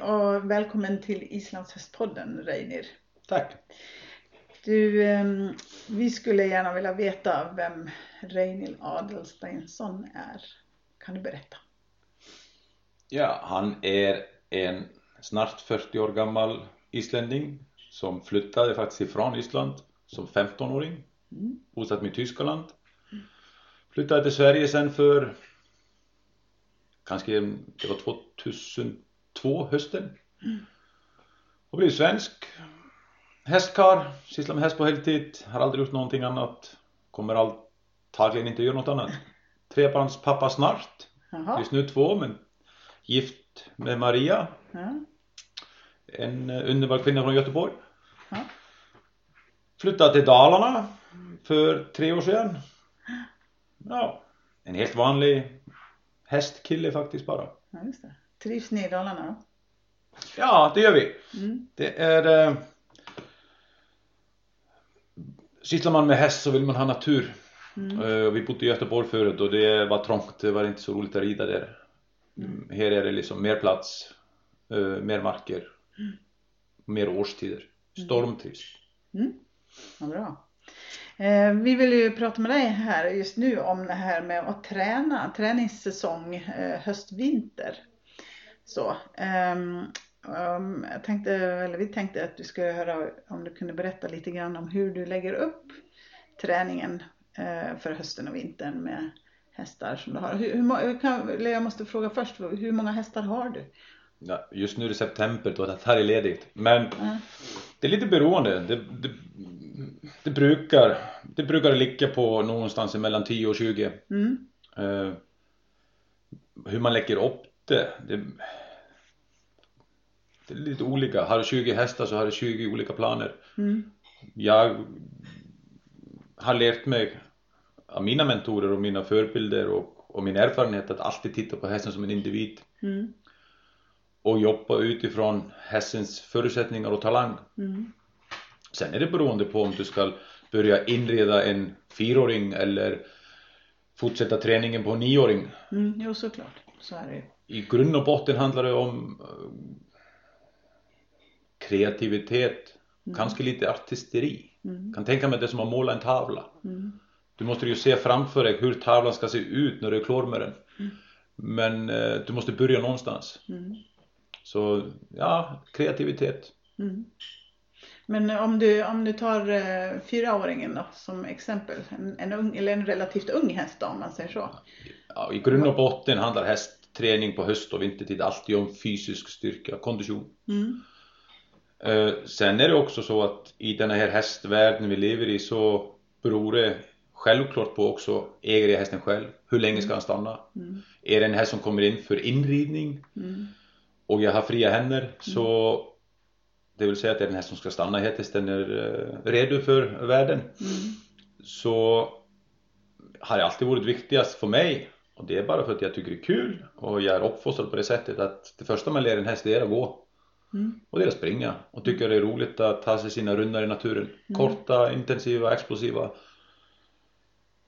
och välkommen till Islandshästpodden Reinir. Tack. Du, ehm, vi skulle gärna vilja veta vem Reinil Adelsteinsson är. Kan du berätta? Ja, han är en snart 40 år gammal islänning som flyttade faktiskt ifrån Island som 15-åring. Mm. Bosatt i Tyskland. Flyttade till Sverige sen för kanske det var 2002 hösten. Och blev svensk. Hästkar, sysslar med häst på heltid, har aldrig gjort någonting annat. Kommer antagligen inte göra något annat. Trebarnspappa snart. Jaha. Just nu två men gift med Maria. Ja. En eh, underbar kvinna från Göteborg. Ja. Flyttade till Dalarna för tre år sedan. Ja, en helt vanlig hästkille faktiskt bara. Ja, just det. Trivs ni i Dalarna då? Ja, det gör vi. Mm. Det är... Eh, sysslar man med häst så vill man ha natur. Mm. Uh, vi bodde i Göteborg förut och det var trångt, det var inte så roligt att rida där. Mm. Här är det liksom mer plats, uh, mer marker, mm. mer årstider. Mm. Stormtrivs. Mm. Ja, bra. Eh, vi vill ju prata med dig här just nu om det här med att träna, träningssäsong eh, höst-vinter. Så, um, um, jag tänkte, eller vi tänkte att du skulle höra om du kunde berätta lite grann om hur du lägger upp träningen uh, för hösten och vintern med hästar som du har. Hur, hur, kan, jag måste fråga först, hur många hästar har du? Ja, just nu är det september då det här är ledigt. Men uh. det är lite beroende. Det, det, det, brukar, det brukar ligga på någonstans mellan 10 och 20. Mm. Uh, hur man lägger upp det, det, det är lite olika. Har du 20 hästar så har du 20 olika planer. Mm. Jag har lärt mig av mina mentorer och mina förebilder och, och min erfarenhet att alltid titta på hästen som en individ. Mm. Och jobba utifrån hästens förutsättningar och talang. Mm. Sen är det beroende på om du ska börja inreda en fyraåring eller fortsätta träningen på en nioåring. Mm, jo såklart, så är det I grund och botten handlar det om eh, kreativitet, mm. kanske lite artisteri. Mm. Kan tänka mig det som att måla en tavla. Mm. Du måste ju se framför dig hur tavlan ska se ut när du är klar med den. Mm. Men eh, du måste börja någonstans. Mm. Så ja, kreativitet. Mm. Men om du, om du tar eh, fyraåringen då som exempel, en, en, ung, eller en relativt ung häst då, om man säger så. Ja, I grund och botten handlar hästträning på höst och vintertid alltid om fysisk styrka, kondition. Mm. Eh, sen är det också så att i den här hästvärlden vi lever i så beror det självklart på också äger jag hästen själv? Hur länge ska han stanna? Mm. Är det en häst som kommer in för inridning mm. och jag har fria händer så mm. det vill säga att det är en häst som ska stanna tills den är uh, redo för världen mm. så har det alltid varit viktigast för mig och det är bara för att jag tycker det är kul och jag är uppfostrad på det sättet att det första man lär en häst är att gå Mm. Och det är att springa och tycker det är roligt att ta sig sina rundor i naturen. Mm. Korta, intensiva, explosiva.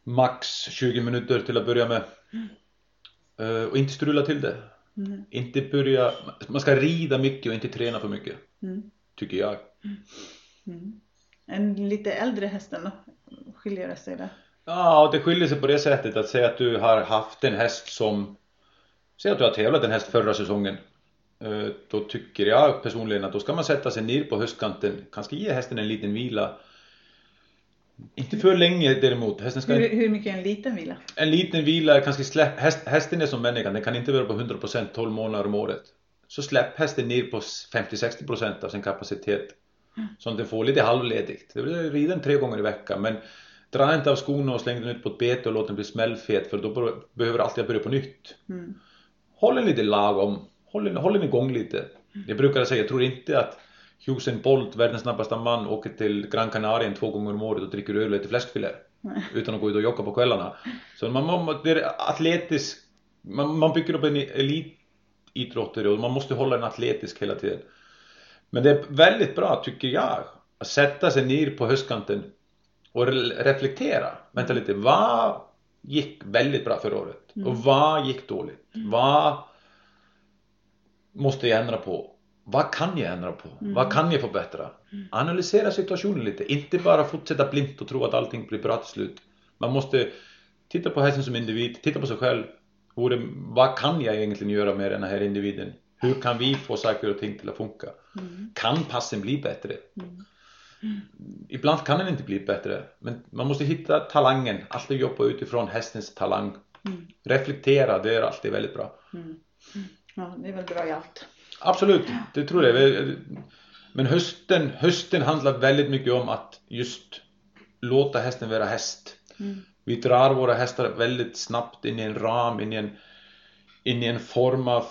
Max 20 minuter till att börja med. Uh, och inte strula till det. Mm. Inte börja, man ska rida mycket och inte träna för mycket. Mm. Tycker jag. En lite äldre hästen då? Skiljer det sig där? Ja, det skiljer sig på det sättet att säga att du har haft en häst som Säg att du har tävlat en häst förra säsongen Eh, då tycker jag personligen att då ska man sätta sig ner på höstkanten, kanske ge hästen en liten vila. Inte för länge däremot. Hästen ska hur, hur mycket är en liten vila? En liten vila, kanske släpp, häst, hästen är som människan, den kan inte vara på 100% 12 månader om året. Så släpp hästen ner på 50-60% av sin kapacitet. Mm. Så att den får lite halvledigt. Det vill rida tre gånger i veckan men dra inte av skorna och släng den ut på ett bete och låt den bli smällfet för då behöver du alltid börja på nytt. Mm. Håll den lite lagom håll den, håll den igång lite. Jag brukar säga, jag tror inte att Usain Bolt, världens snabbaste man, åker till Gran Canaria två gånger om året och dricker öl och äter fläskfilé. Utan att gå ut och jogga på kvällarna. Så man, man, det är atletisk, man, man bygger upp en elitidrottare och man måste hålla den atletisk hela tiden. Men det är väldigt bra, tycker jag, att sätta sig ner på höstkanten och reflektera. Vänta lite, vad gick väldigt bra förra året? Och vad gick dåligt? Vad måste jag ändra på. vad kan jag ändra på? Mm. Vad kan jag förbättra? Analysera situationen lite, inte bara fortsätta blint och tro att allting blir bra till slut. Man måste titta på hästen som individ, titta på sig själv. Borde, vad kan jag egentligen göra med den här individen? Hur kan vi få saker och ting till att funka? Kan passen bli bättre? Ibland kan den inte bli bättre, men man måste hitta talangen, alltid jobba utifrån hästens talang. Reflektera, det är alltid väldigt bra. Ja, det är väl bra i allt. Absolut, det tror jag. Men hösten, hösten handlar väldigt mycket om att just låta hästen vara häst. Vi drar våra hästar väldigt snabbt in i en ram, in i en, in i en form av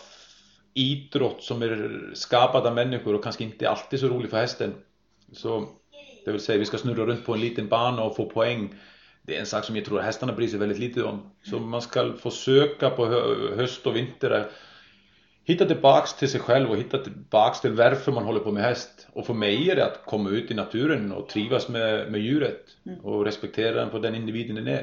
idrott som är skapad av människor och kanske inte alltid så rolig för hästen. Så det vill säga vi ska snurra runt på en liten bana och få poäng. Det är en sak som jag tror att hästarna bryr sig väldigt lite om. Så man ska försöka på hö- höst och vinter hitta tillbaks till sig själv och hitta tillbaks till varför man håller på med häst. Och för mig är det att komma ut i naturen och trivas med, med djuret och respektera den för den individen den är.